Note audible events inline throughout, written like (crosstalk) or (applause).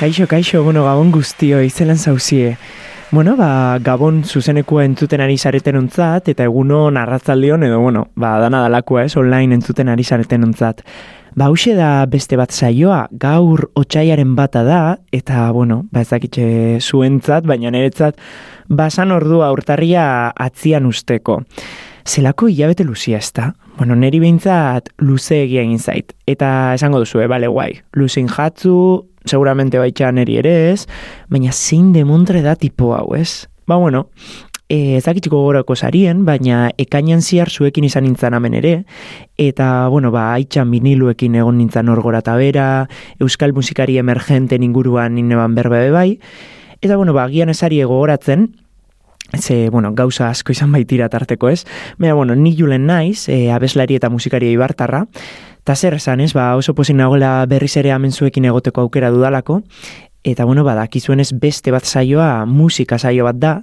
Kaixo, kaixo, bueno, gabon guztio, izelan zauzie. Bueno, ba, gabon zuzenekua entzuten ari zareten ontzat, eta eguno narratzaldion, edo, bueno, ba, dana dalakua ez, online entzuten ari zareten ontzat. Ba, hause da beste bat saioa, gaur otxaiaren bata da, eta, bueno, ba, ezakitxe zuentzat, baina niretzat, basan ordua urtarria atzian usteko. Zelako hilabete luzia ez da? Bueno, neri behintzat luze egia egin zait. Eta esango duzu, eh, bale, guai. Luzin jatzu, seguramente baitxa neri ere ez, baina zein demontre da tipo hau, ez? Ba, bueno, e, ez dakitxiko gorako zarien, baina ekainan ziar zuekin izan nintzen hemen ere, eta, bueno, ba, haitxan biniluekin egon nintzen orgora eta bera, euskal musikari emergenten inguruan nineban berbe bai, eta, bueno, ba, gian ezari egogoratzen, ze, bueno, gauza asko izan baitira tarteko ez, baina, bueno, ni julen naiz, e, abeslari eta musikaria ibartarra, eta zer esan ez, ba, oso pozin nagoela berriz ere amenzuekin egoteko aukera dudalako, eta, bueno, ba, dakizuenez beste bat saioa musika saio bat da,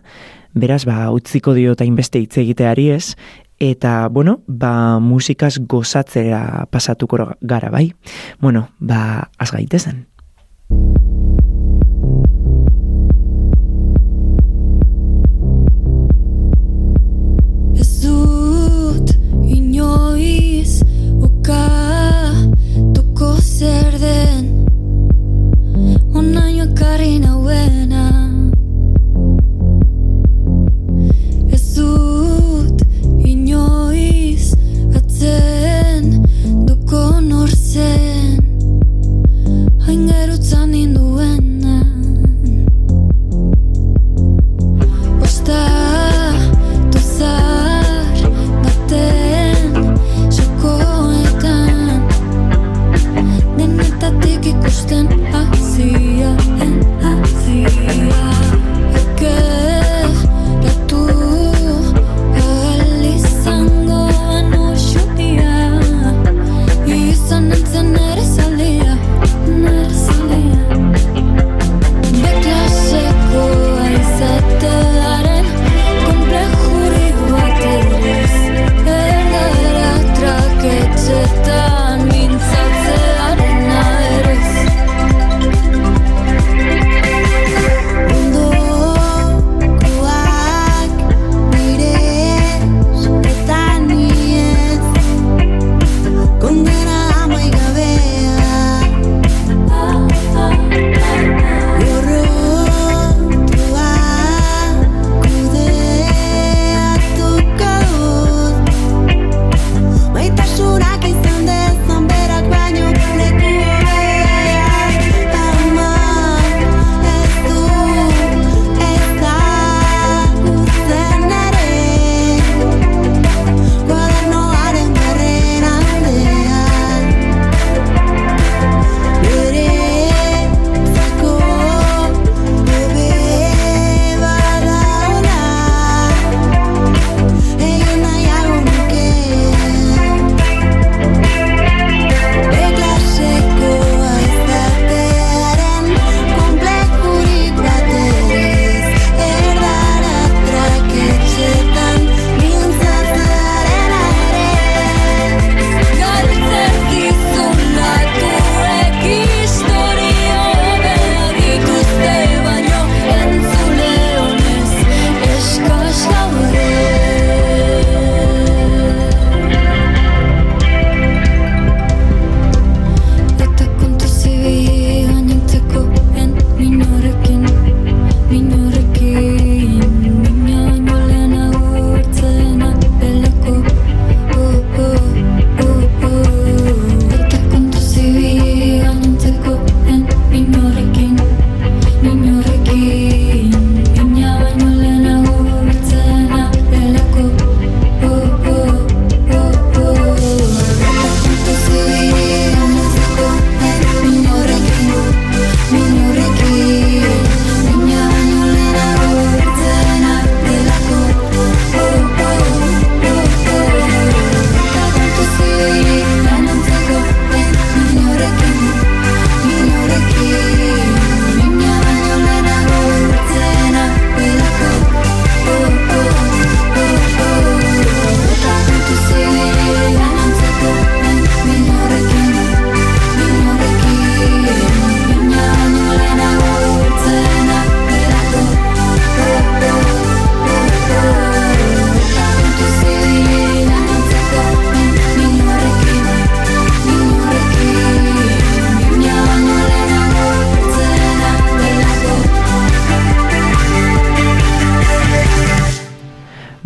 beraz, ba, utziko dio eta inbeste hitz egiteari ez, eta, bueno, ba, musikaz gozatzera pasatuko gara, bai? Bueno, ba, az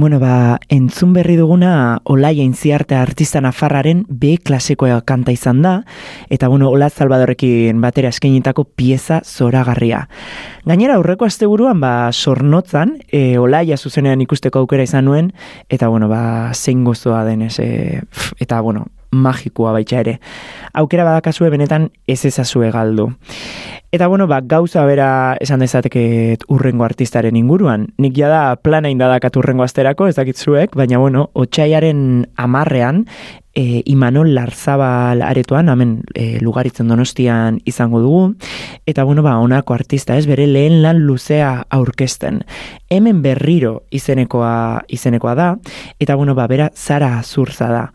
Bueno, ba, entzun berri duguna Olaia Intziarte artista nafarraren B klasekoa kanta izan da, eta bueno, Ola Salvadorrekin batera eskenitako pieza zoragarria. Gainera aurreko asteburuan ba sornotzan e, Olaia zuzenean ikusteko aukera izan nuen, eta bueno, ba, zein gozoa denez, e, eta bueno, magikoa baitxa ere. Aukera badakazue benetan ez ezazue galdu. Eta bueno, ba, gauza bera esan dezateke urrengo artistaren inguruan. Nik jada plana indadakat urrengo asterako, ez dakitzuek, baina bueno, otxaiaren amarrean, e, Imanol Larzabal aretoan, hemen e, lugaritzen donostian izango dugu, eta bueno, ba, onako artista ez, bere lehen lan luzea aurkesten. Hemen berriro izenekoa, izenekoa da, eta bueno, ba, bera zara azurza da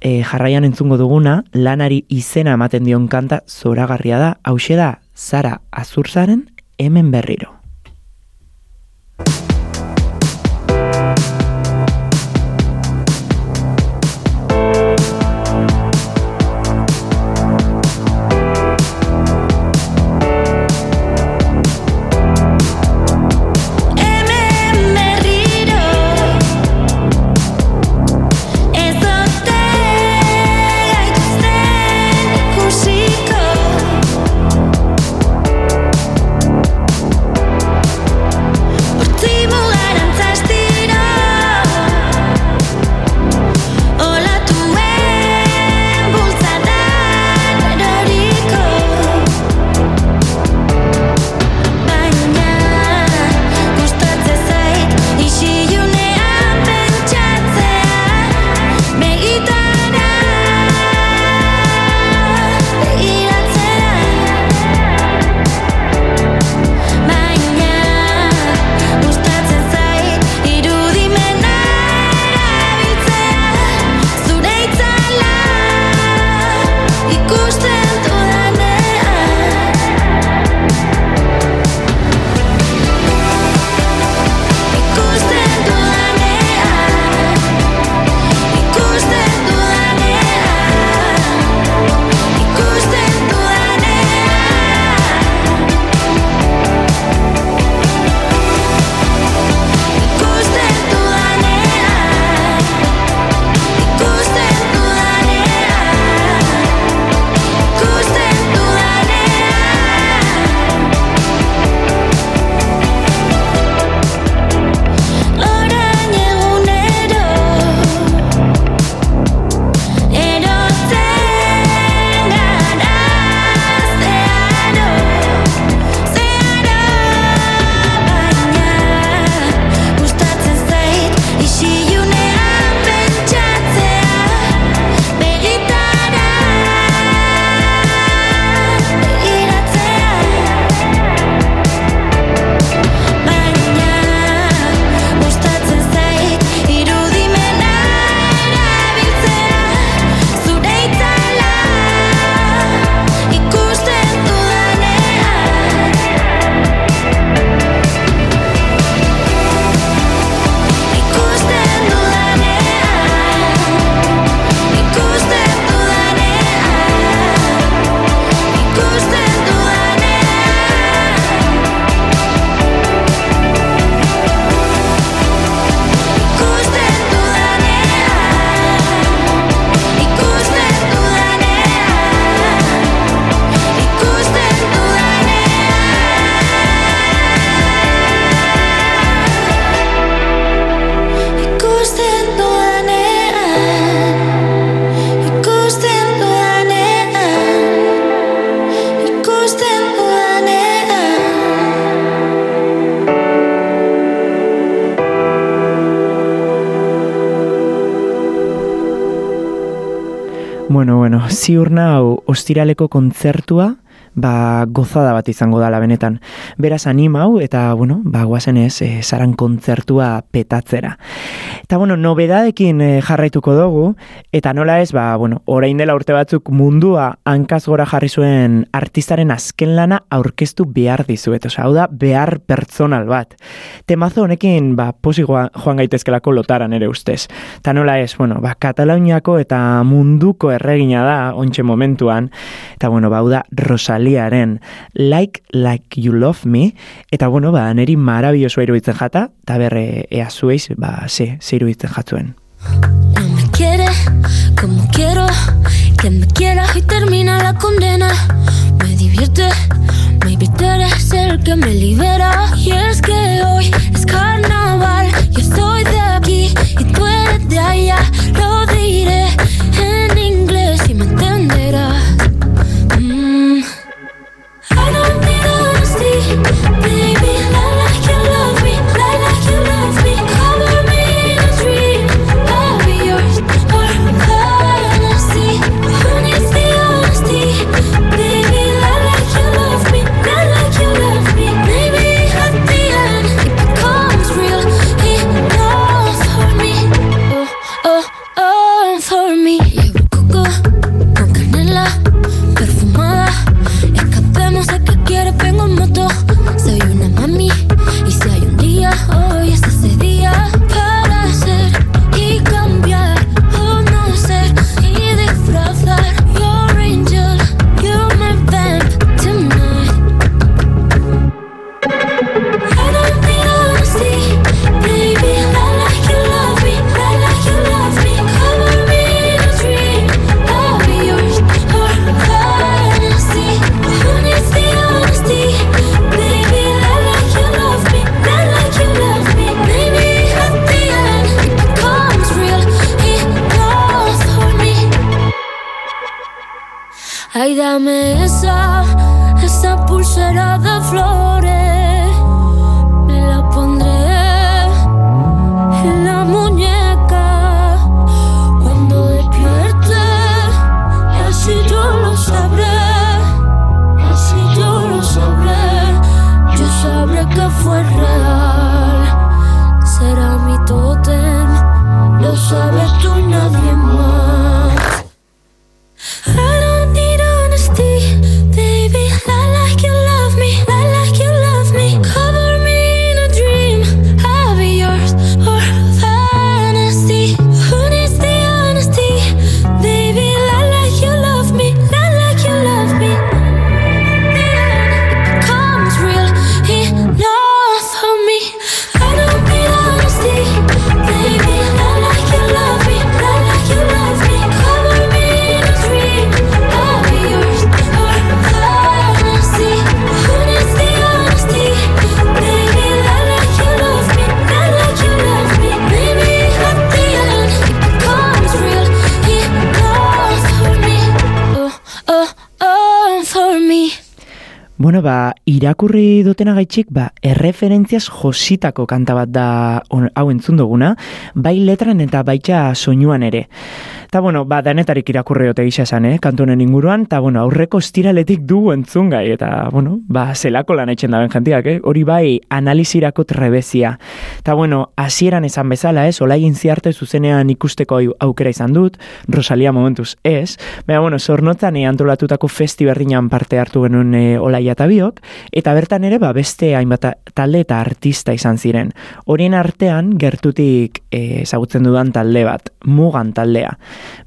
e, jarraian entzungo duguna, lanari izena ematen dion kanta zoragarria da, hause da, zara azurzaren hemen berriro. Ziur nau ostiraleko kontzertua, ba, gozada bat izango dala benetan. Beraz animau eta, bueno, ba, guazen ez, e, zaran kontzertua petatzera. Eta, bueno, nobedadekin e, jarraituko dugu, Eta nola ez, ba, bueno, orain dela urte batzuk mundua hankaz gora jarri zuen artistaren azken lana aurkeztu behar dizuet, osea, hau da behar pertsonal bat. Temazo honekin, ba, posi joan gaitezkelako lotaran ere ustez. Eta nola ez, bueno, ba, Kataluniako eta munduko erregina da ontxe momentuan, eta bueno, ba, hau da Rosaliaren Like Like You Love Me, eta bueno, ba, neri marabiosoa iruditzen jata, eta berre ea zueiz, ba, ze, ze iruditzen jatzuen. como quiero que me quieras y termina la condena. Me divierte, me eres el que me libera. Y es que irakurri dutena gaitxik, ba, erreferentziaz jositako kanta bat da hau entzun duguna, bai letran eta baita soinuan ere. Ta bueno, ba, danetarik irakurri dute gisa esan, eh, kantunen inguruan, ta bueno, aurreko estiraletik dugu entzun gai, eta bueno, ba, zelako lan etxen daben jantiak, eh, hori bai, analizirako trebezia. Ta bueno, hasieran esan bezala, ez, eh? ola ziarte zuzenean ikusteko aukera izan dut, Rosalia momentuz, ez, baina bueno, zornotan eh, antolatutako festi berdinan parte hartu genuen eh, olaia eta biok, eta bertan ere, ba, beste hainbat talde eta artista izan ziren. Horien artean, gertutik eh, ezagutzen eh, dudan talde bat, mugan taldea.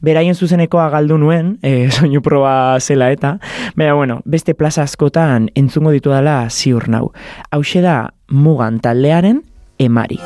Beraien zuzenekoa galdu nuen, (laughs) e, soinu proba zela eta, baina bueno, beste plaza askotan entzungo ditu dela ziur nau. Hau da mugan taldearen emari.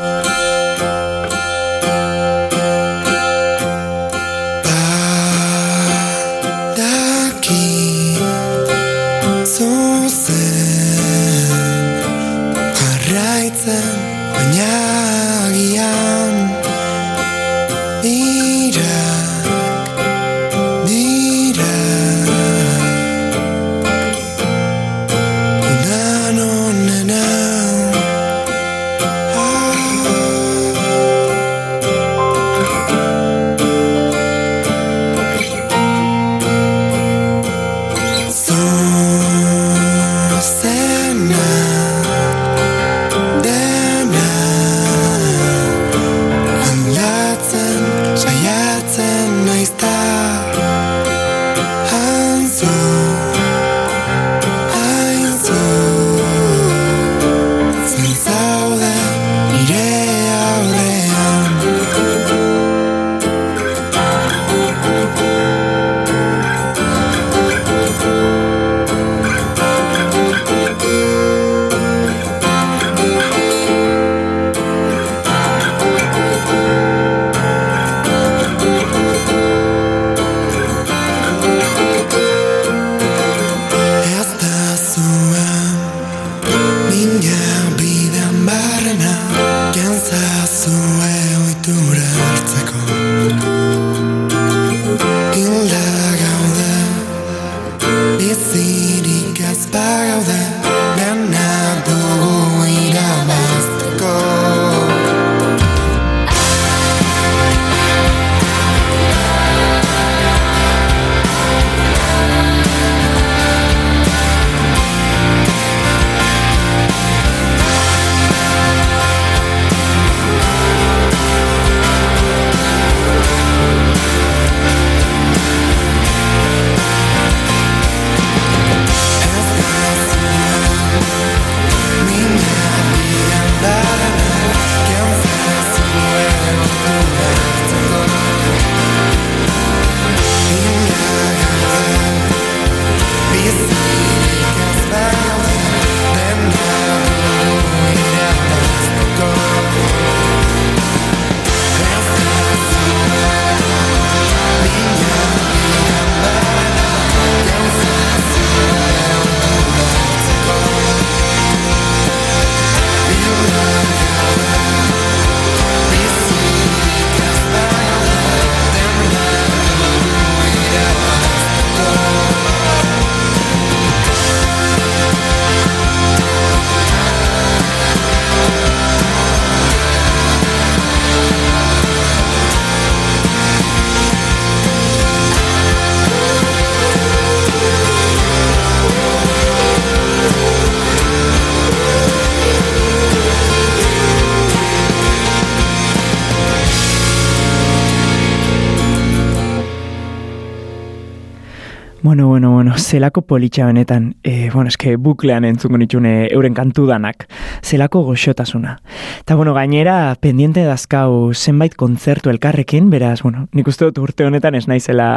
Zelako politxa benetan, e, bueno, eske buklean entzungo nitxune euren kantu danak, zelako goxotasuna. Eta, bueno, gainera, pendiente dazkau zenbait kontzertu elkarrekin, beraz, bueno, nik uste dut urte honetan ez naizela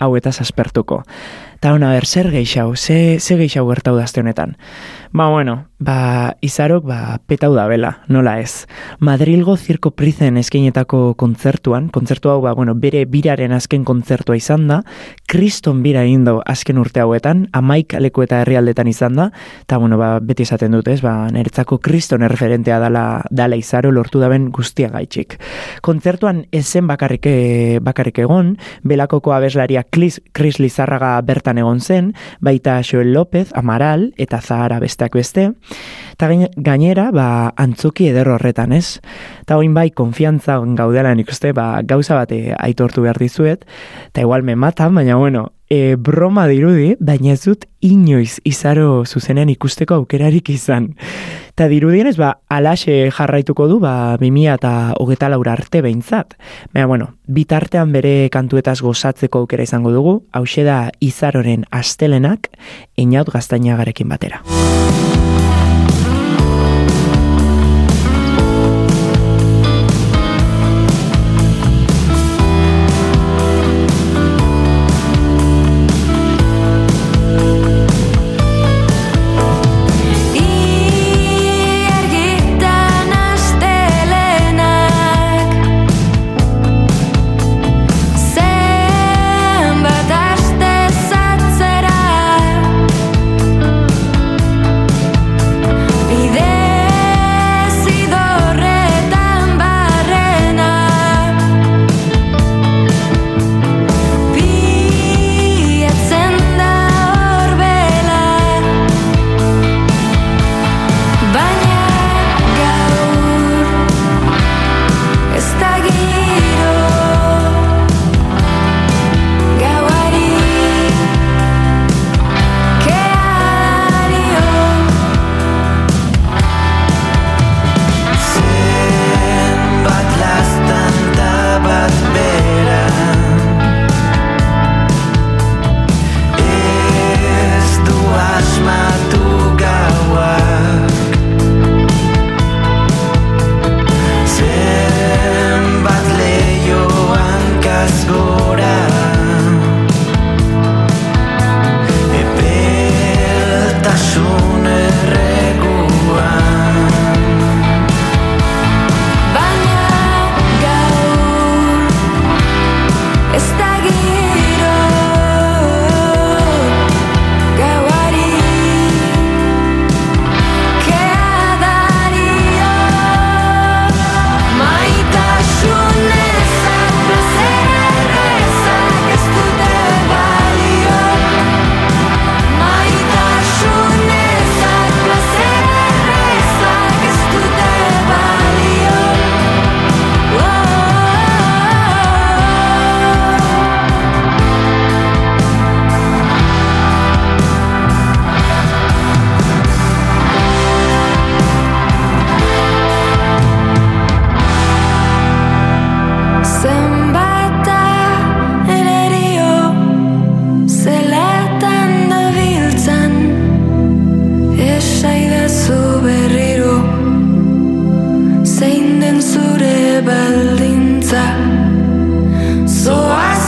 hau eta aspertuko. Eta, bueno, ber, zer gehiago, ze, ze gehiago gertau dazte honetan. Ba, bueno, ba, izarok, ba, petau da bela, nola ez. Madrilgo zirko prizen eskenetako kontzertuan, kontzertu hau, ba, bueno, bere biraren azken kontzertua izan da, kriston bira indo azken urte hauetan, amaik aleku eta herrialdetan izan da, eta, bueno, ba, beti esaten dut, ez, ba, niretzako kriston erreferentea dala, dala izaro lortu daben guztia gaitxik. Kontzertuan ezen bakarrik, e, bakarrik egon, belakoko abeslaria Kris, Kris Lizarraga bertan egon zen, baita Joel López, Amaral, eta Zahara besteak beste, eta gain- gainera, ba, antzoki eder horretan, ez? Eta oin bai, konfiantza gaudela nik uste, ba, gauza bate aitortu behar dizuet, eta igual me matan, baina bueno, e, broma dirudi, baina ez dut inoiz izaro zuzenean ikusteko aukerarik izan. Eta dirudienez, ba, alaxe jarraituko du, ba, 2000 eta hogeta laura arte behintzat. Baina, bueno, bitartean bere kantuetaz gozatzeko aukera izango dugu, hause da izaroren astelenak, inaut gaztainagarekin batera. Bye. Berlinza. So I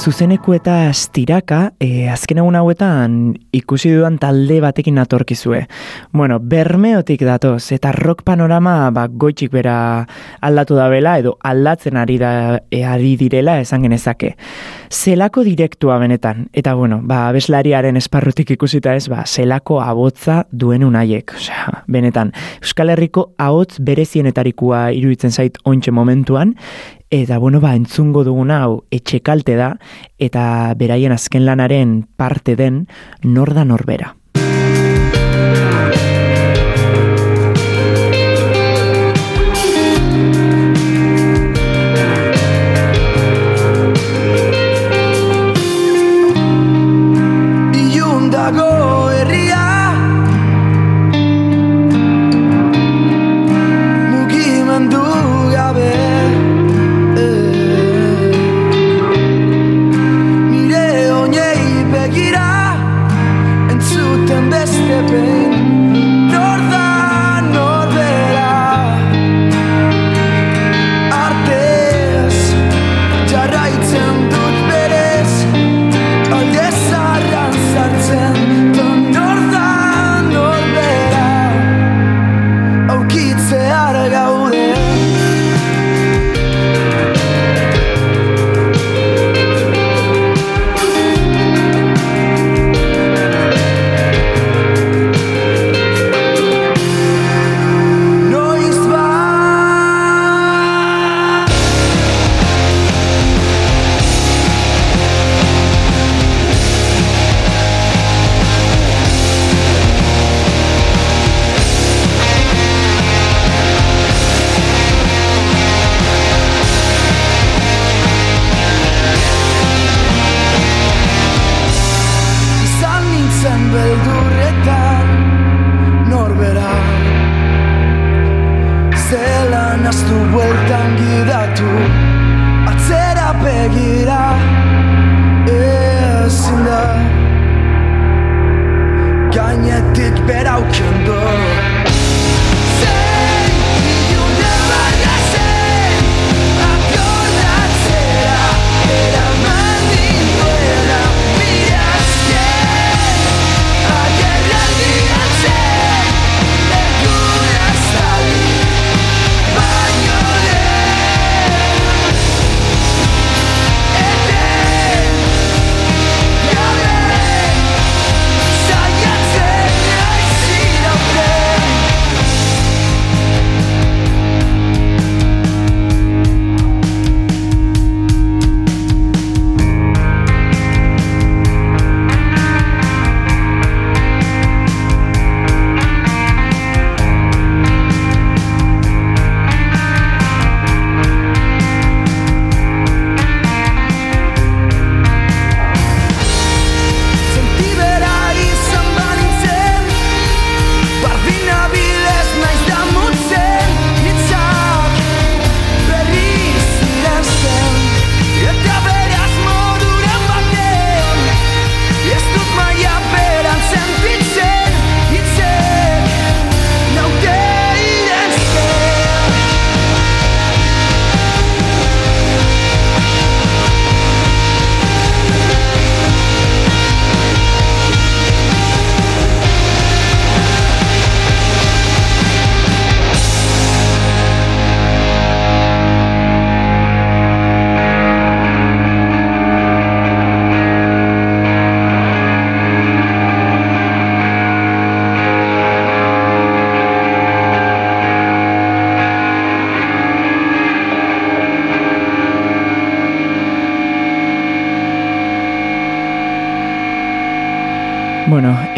zuzeneku eta astiraka, e, azken egun hauetan ikusi dudan talde batekin natorkizue. Bueno, bermeotik datoz, eta rock panorama ba, goitxik bera aldatu da bela, edo aldatzen ari, da, e, ari direla esan genezake. Zelako direktua benetan, eta bueno, ba, abeslariaren esparrutik ikusita ez, ba, zelako abotza duen unaiek. Osea, benetan, Euskal Herriko ahots berezienetarikua iruditzen zait ointxe momentuan, Eta bueno, ba, entzungo duguna hau etxekalte da, eta beraien azken lanaren parte den norda norbera.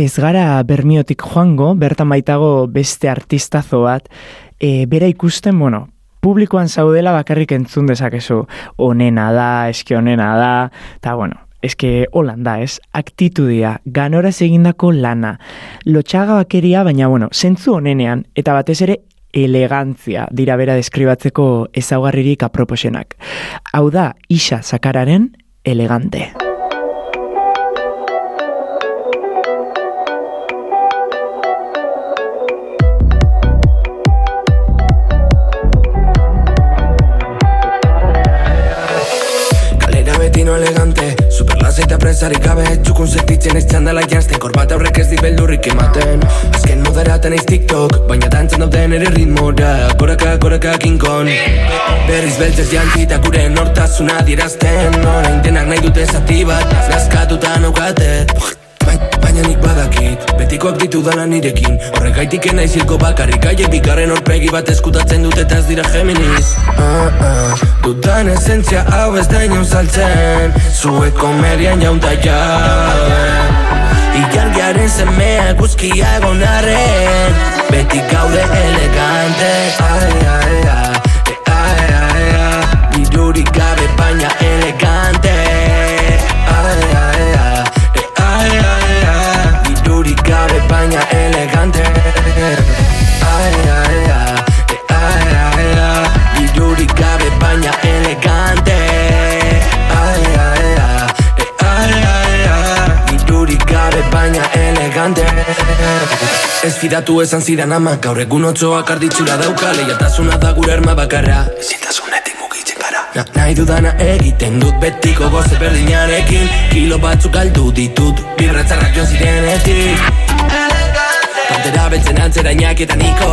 Ez gara bermiotik joango, bertan baitago beste artistazo bat, e, bera ikusten, bueno, publikoan zaudela bakarrik entzun dezakezu. Onena da, eske onena da, eta bueno, eske holan da, ez? Aktitudia, ganoraz egindako lana, lotxaga bakeria, baina bueno, zentzu onenean, eta batez ere elegantzia dira bera deskribatzeko ezaugarririk aproposenak. Hau da, isa sakararen elegante. Eta presarik gabe Txukun sentitzen ez txandala jantzen Korbat aurrek ez dit beldurrik ematen. Azken moderaten ez TikTok Baina dantzen dauten ere ritmora. Koraka, koraka, King Kong. Berriz beltzez jantzita gure nortasuna dirazten Orain denak nahi dute zati bat Nazkatuta naukate Bai- Baina nik badakit, betikoak ditu dana nirekin. Horrek gaitik enaiz hilko bakarrik Aiek bigarren horpegi bat eskutatzen dut eta ez dira Geminis ah, ah, Dudan esentzia hau ez da inon saltzen. Zuek komerian jaunta jabe. Igargiaren semea guzkia egon arren. Beti gaude elegante ai, ai, ai, Ez fidatu esan zidan ama Gaur egun otsoak arditzura dauka Leiatasuna da gure arma bakarra Ezintasunetik mugitzen gara Na, nahi dudana egiten dut betiko goze berdinarekin Kilo batzuk galdu ditut Birretzarrak joan zirenetik Pantera beltzen antzera inak eta niko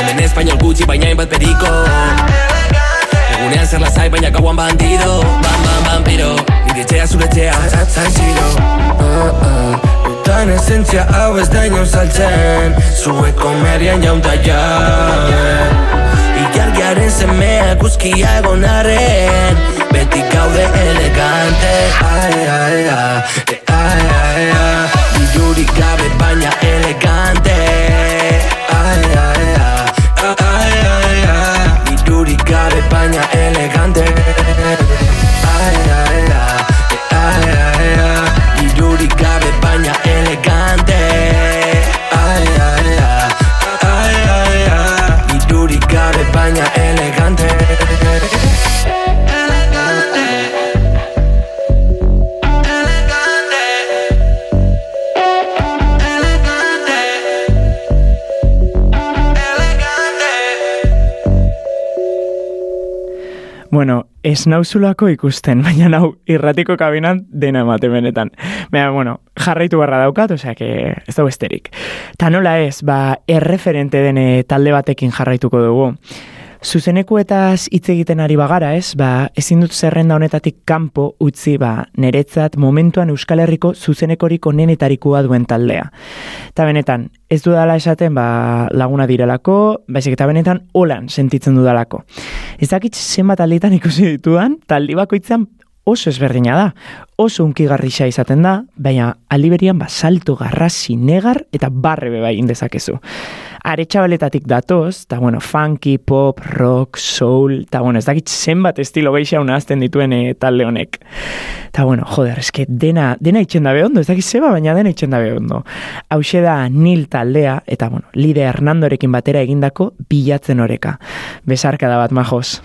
Hemen espainol gutxi baina hainbat periko Egunean zer lazai baina gauan bandido Bam, bam, vampiro Nire etxea zure etxea Zaiziro uh, uh. Dudan esentzia hau ez da inon saltzen. Zuek komerian jaunta jabe Ilargiaren semea guzkia egon arren. Beti gaude elegante. Ai, ai, ai, ai, ai, ai. Dirurik gabe baina elegante ez nauzulako ikusten, (laughs) baina nau irratiko kabinan dena emate benetan. Baina, bueno, jarraitu barra daukat, osea, que ez dago esterik. Ta nola ez, ba, erreferente dene talde batekin jarraituko dugu. Zuzenekuetaz hitz egiten ari bagara, ez? Ba, ezin dut zerrenda honetatik kanpo utzi, ba, niretzat momentuan Euskal Herriko zuzenekorik onenetarikoa duen taldea. Eta benetan, ez dudala esaten ba, laguna direlako, baizik eta benetan holan sentitzen dudalako. Ez dakit zenbat alditan ikusi ditudan, taldi bakoitzean oso ezberdina da. Oso unkigarrixa izaten da, baina aliberian ba, salto garrasi negar eta barre beba egin dezakezu. Aretxabaletatik datoz, eta bueno, funky, pop, rock, soul, eta bueno, ez dakit zenbat estilo geixa unazten dituen e, talde honek. Eta bueno, joder, eske dena, dena itxen dabe ondo, ez dakit zeba, baina dena itxen dabe ondo. Hauxe da Nil taldea, eta bueno, Lide Hernandorekin batera egindako bilatzen oreka. Besarka da bat, majos.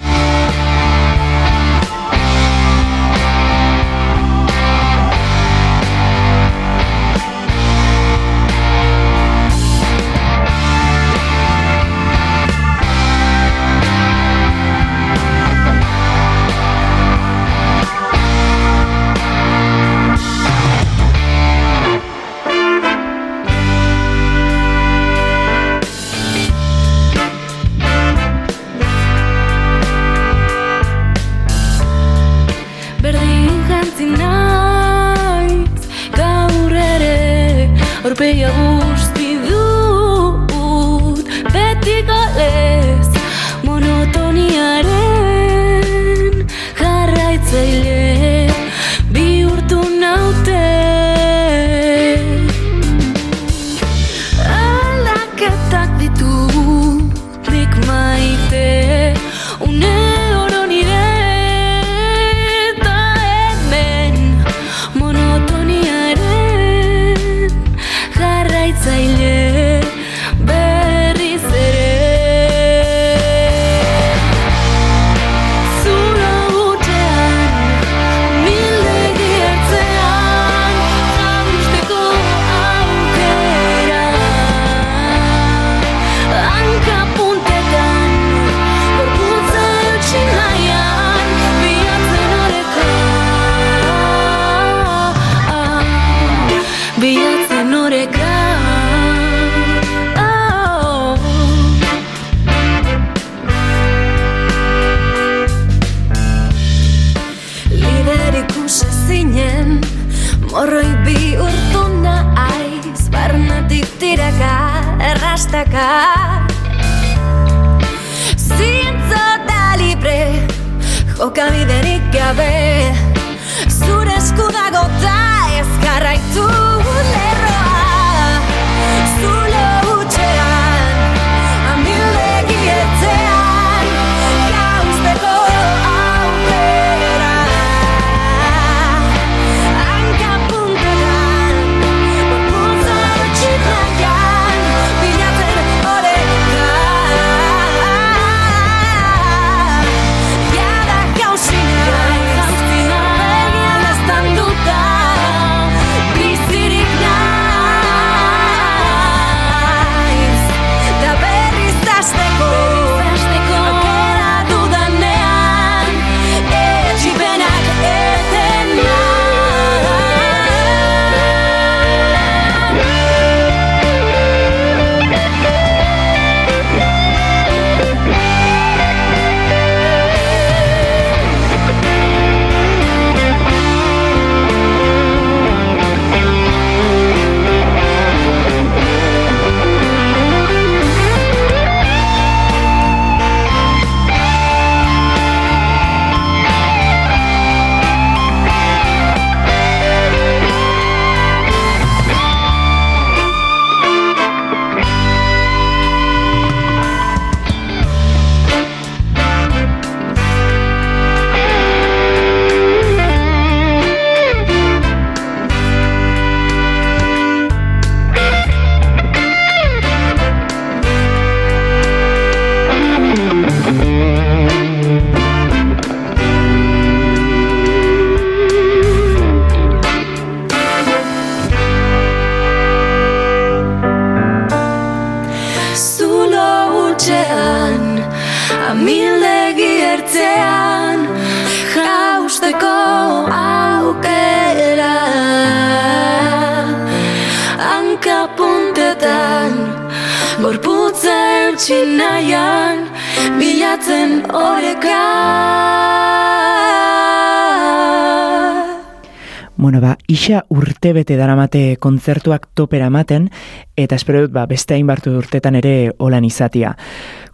Urtebete daramate kontzertuak topera maten, eta espero dut ba, beste hainbartu urtetan ere holan izatia.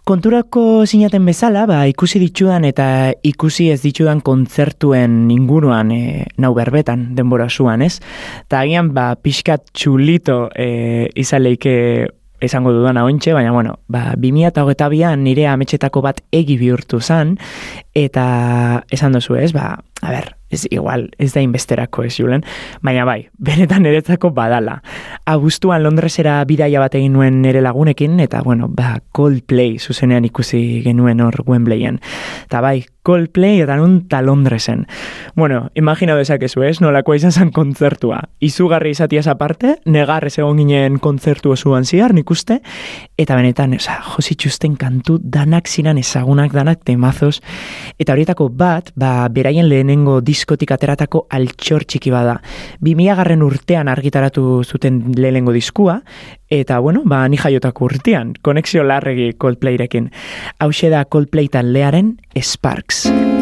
Konturako sinaten bezala, ba, ikusi ditudan eta ikusi ez ditudan kontzertuen inguruan e, nau berbetan, denbora zuan, ez? Ta agian, ba, pixkat txulito e, izaleike esango dudan ahontxe, baina, bueno, ba, 2008an nire ametxetako bat egi bihurtu zan, eta esan dozu ez, ba, a ber, ez igual, ez da inbesterako ez julen, baina bai, (laughs) benetan eretzako badala. Agustuan Londresera bidaia bat egin nuen nere lagunekin, eta bueno, ba, Coldplay zuzenean ikusi genuen hor Wembleyen. Eta bai, Coldplay eta nun ta Londresen. Bueno, imagina dezakezu ez, nolako izan zen kontzertua. Izugarri izatiaz aparte, negarrez egon ginen kontzertu osuan ziar, nik uste, eta benetan, oza, jositxusten kantu danak zinan ezagunak danak temazos, eta horietako bat, ba, beraien lehenengo diskotik ateratako altxor txiki bada. Bi garren urtean argitaratu zuten lehenengo diskua, eta bueno, ba, ni jaiotako urtean, konexio larregi Coldplayrekin. Hau da Coldplay taldearen Sparks. Bueno,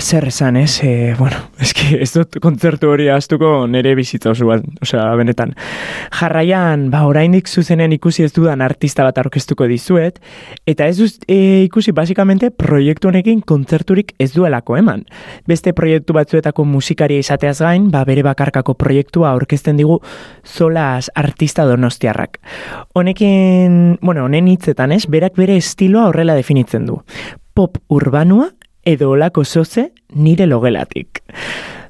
zer esan, ez? E, bueno, (laughs) eski, ez dut kontzertu hori astuko nere bizitza osoan, osea, benetan. Jarraian, ba, oraindik zuzenen ikusi ez dudan artista bat aurkeztuko dizuet, eta ez duz e, ikusi, basikamente, proiektu honekin kontzerturik ez duelako eman. Beste proiektu batzuetako musikaria izateaz gain, ba, bere bakarkako proiektua aurkezten digu zolas artista donostiarrak. Honekin, bueno, honen hitzetan, ez? Berak bere estiloa horrela definitzen du. Pop urbanua edo olako zoze nire logelatik.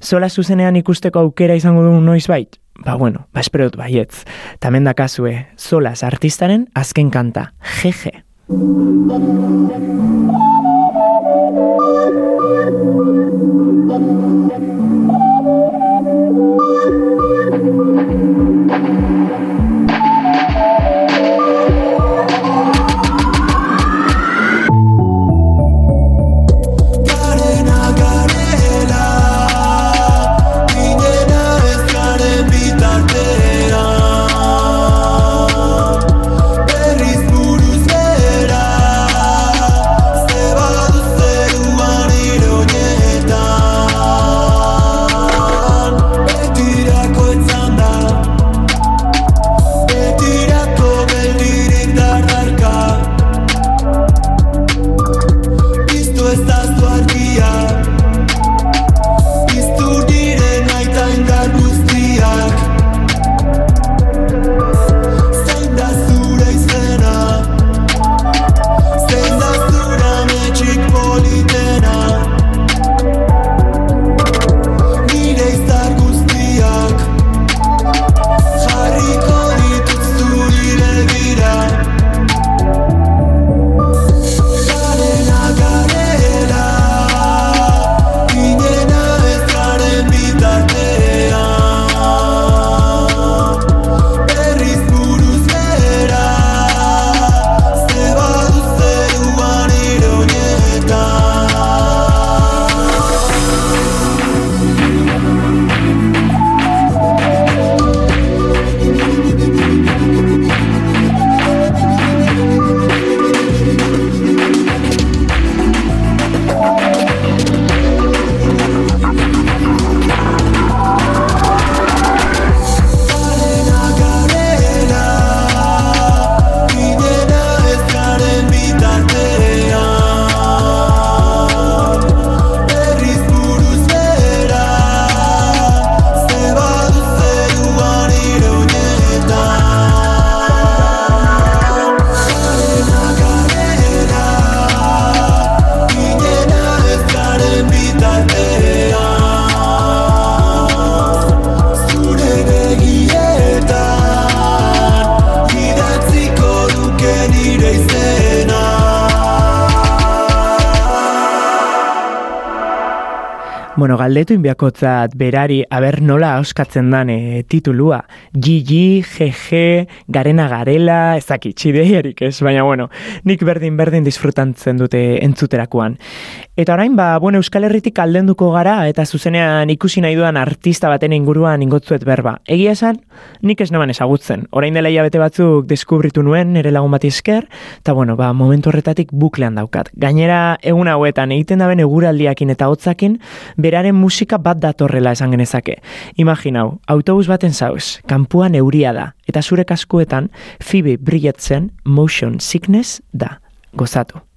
Zola zuzenean ikusteko aukera izango du noiz bait? Ba bueno, ba esperot baietz. Tamen dakazue, zolas artistaren azken kanta, jeje. Bueno, galdetu inbiakotzat berari, aber nola auskatzen dan e, titulua. Gigi, GG, garena garela, ezaki, txideiarik ez, baina bueno, nik berdin-berdin disfrutantzen dute entzuterakoan. Eta orain, ba, bueno, Euskal Herritik aldenduko gara, eta zuzenean ikusi nahi duan artista baten inguruan ingotzuet berba. Egia esan, nik ez neban ezagutzen. Orain dela bete batzuk deskubritu nuen, nire lagun bat esker, eta bueno, ba, momentu horretatik buklean daukat. Gainera, egun hauetan, egiten daben eguraldiakin eta hotzakin, beraren musika bat datorrela esan genezake. Imaginau, autobus baten zauz, kanpuan euria da, eta zure kaskuetan, fibi brilletzen motion sickness da. Gozatu.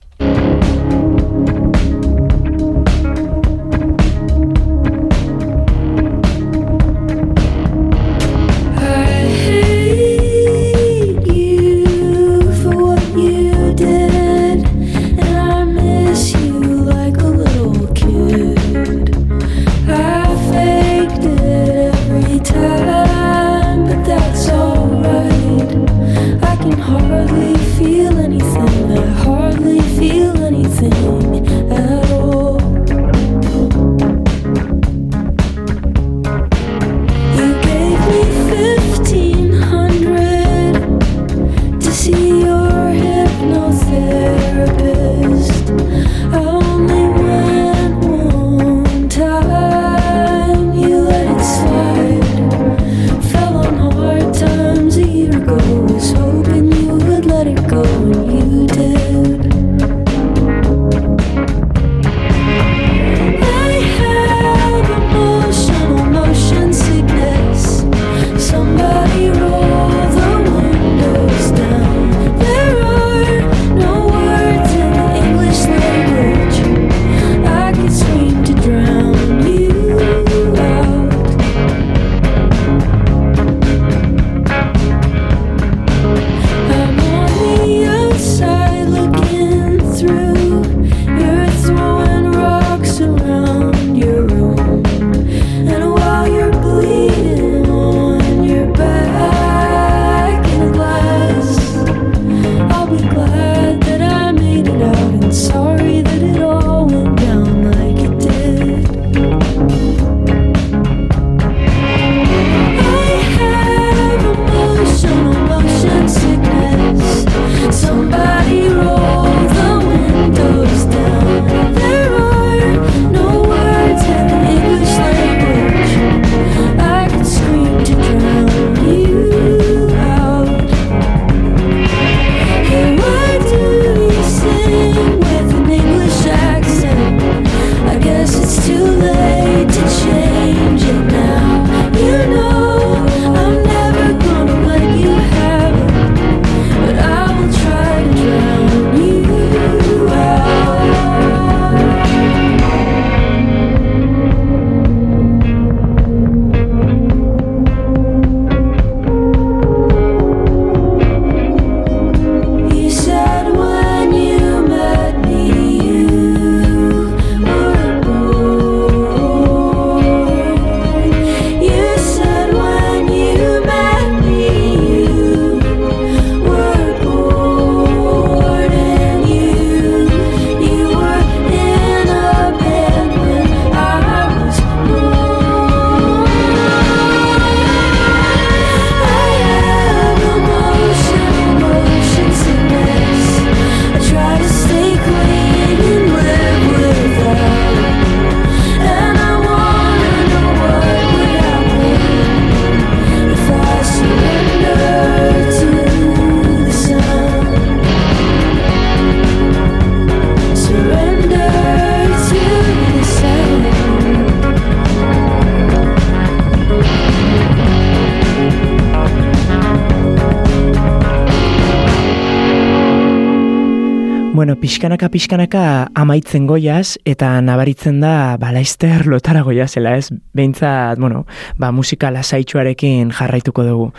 Pixkanaka pixkanaka amaitzen goiaz eta nabaritzen da ba laister lotara goiazela, ez? Beintzat, bueno, ba musika lasaitsuarekin jarraituko dugu.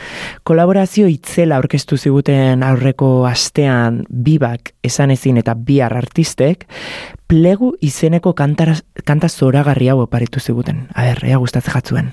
Kolaborazio itzela aurkeztu ziguten aurreko astean bibak esan ezin eta bihar artistek plegu izeneko kantara, kanta zoragarri hau oparitu ziguten. A ber, ea gustatzen jatzuen.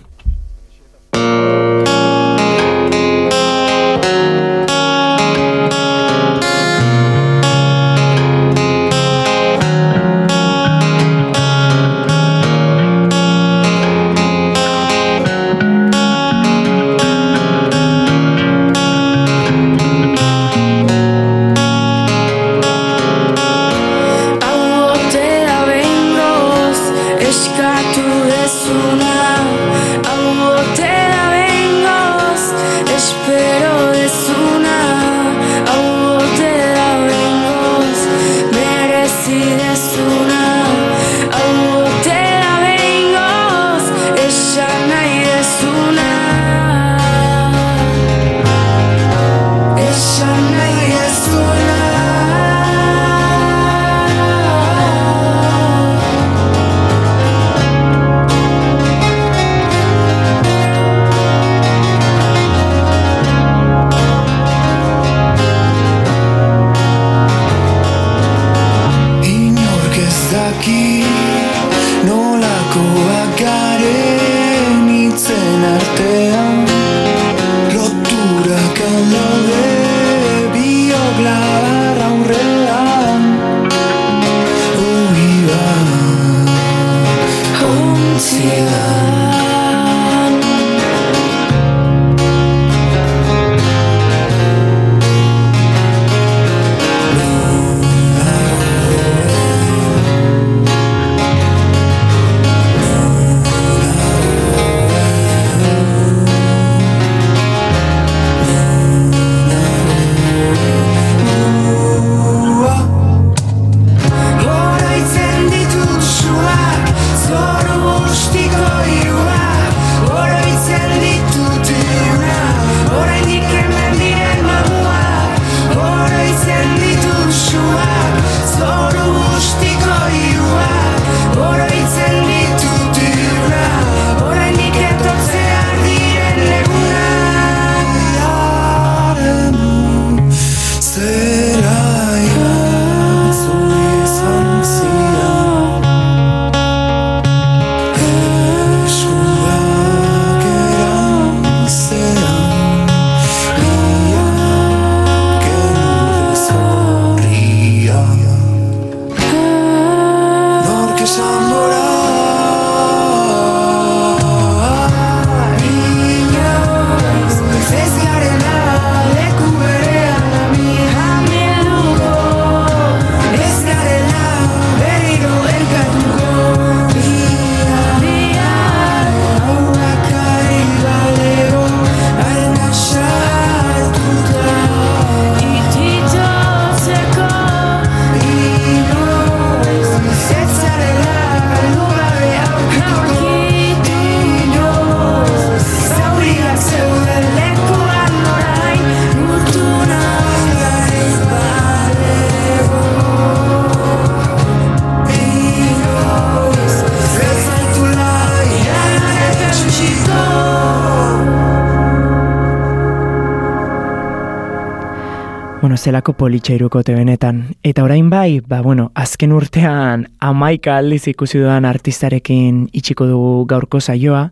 Zelako politxeiruko benetan. Eta orain bai, ba bueno, azken urtean amaika aldiz ikusi dudan artistarekin itxiko dugu gaurko saioa,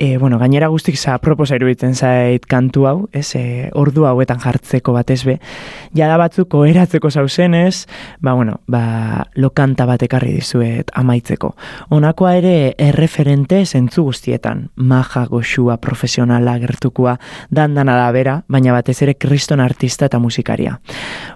E, bueno, gainera guztik za proposa iruditzen zait kantu hau, ez, e, ordu hauetan jartzeko batez be. Jada batzuko eratzeko zauzenez, ba, bueno, ba, lokanta bat ekarri dizuet amaitzeko. Honakoa ere erreferente zentzu guztietan, maja goxua profesionala gertukua dandana da bera, baina batez ere kriston artista eta musikaria.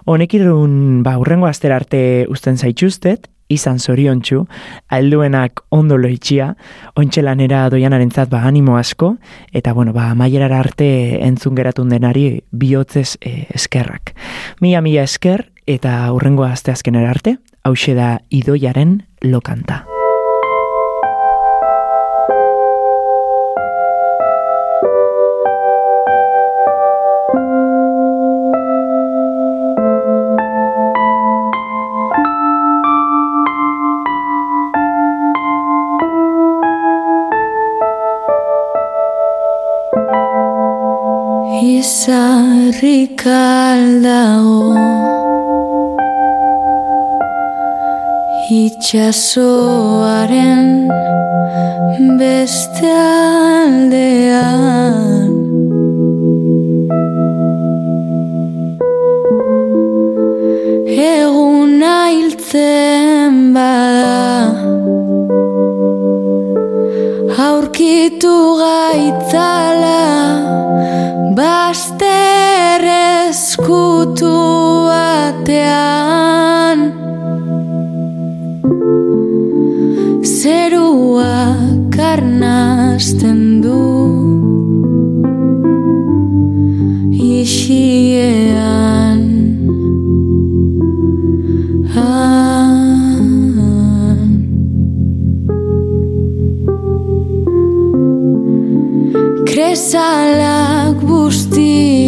Honek irun, ba, urrengo aster arte usten zaitxustet, izan zoriontsu, alduenak ondo loitxia, ontxelanera doianaren zat ba animo asko, eta bueno, ba maierara arte entzun geratun denari bihotzez e, eskerrak. Mila mila esker, eta hurrengo asteazkenera arte, hause da idoiaren lokanta. sarrik aldago Itxasoaren beste aldean. Eguna hiltzen bada. Aurkitu gaitzala. Baster eskutu atean Kresalak al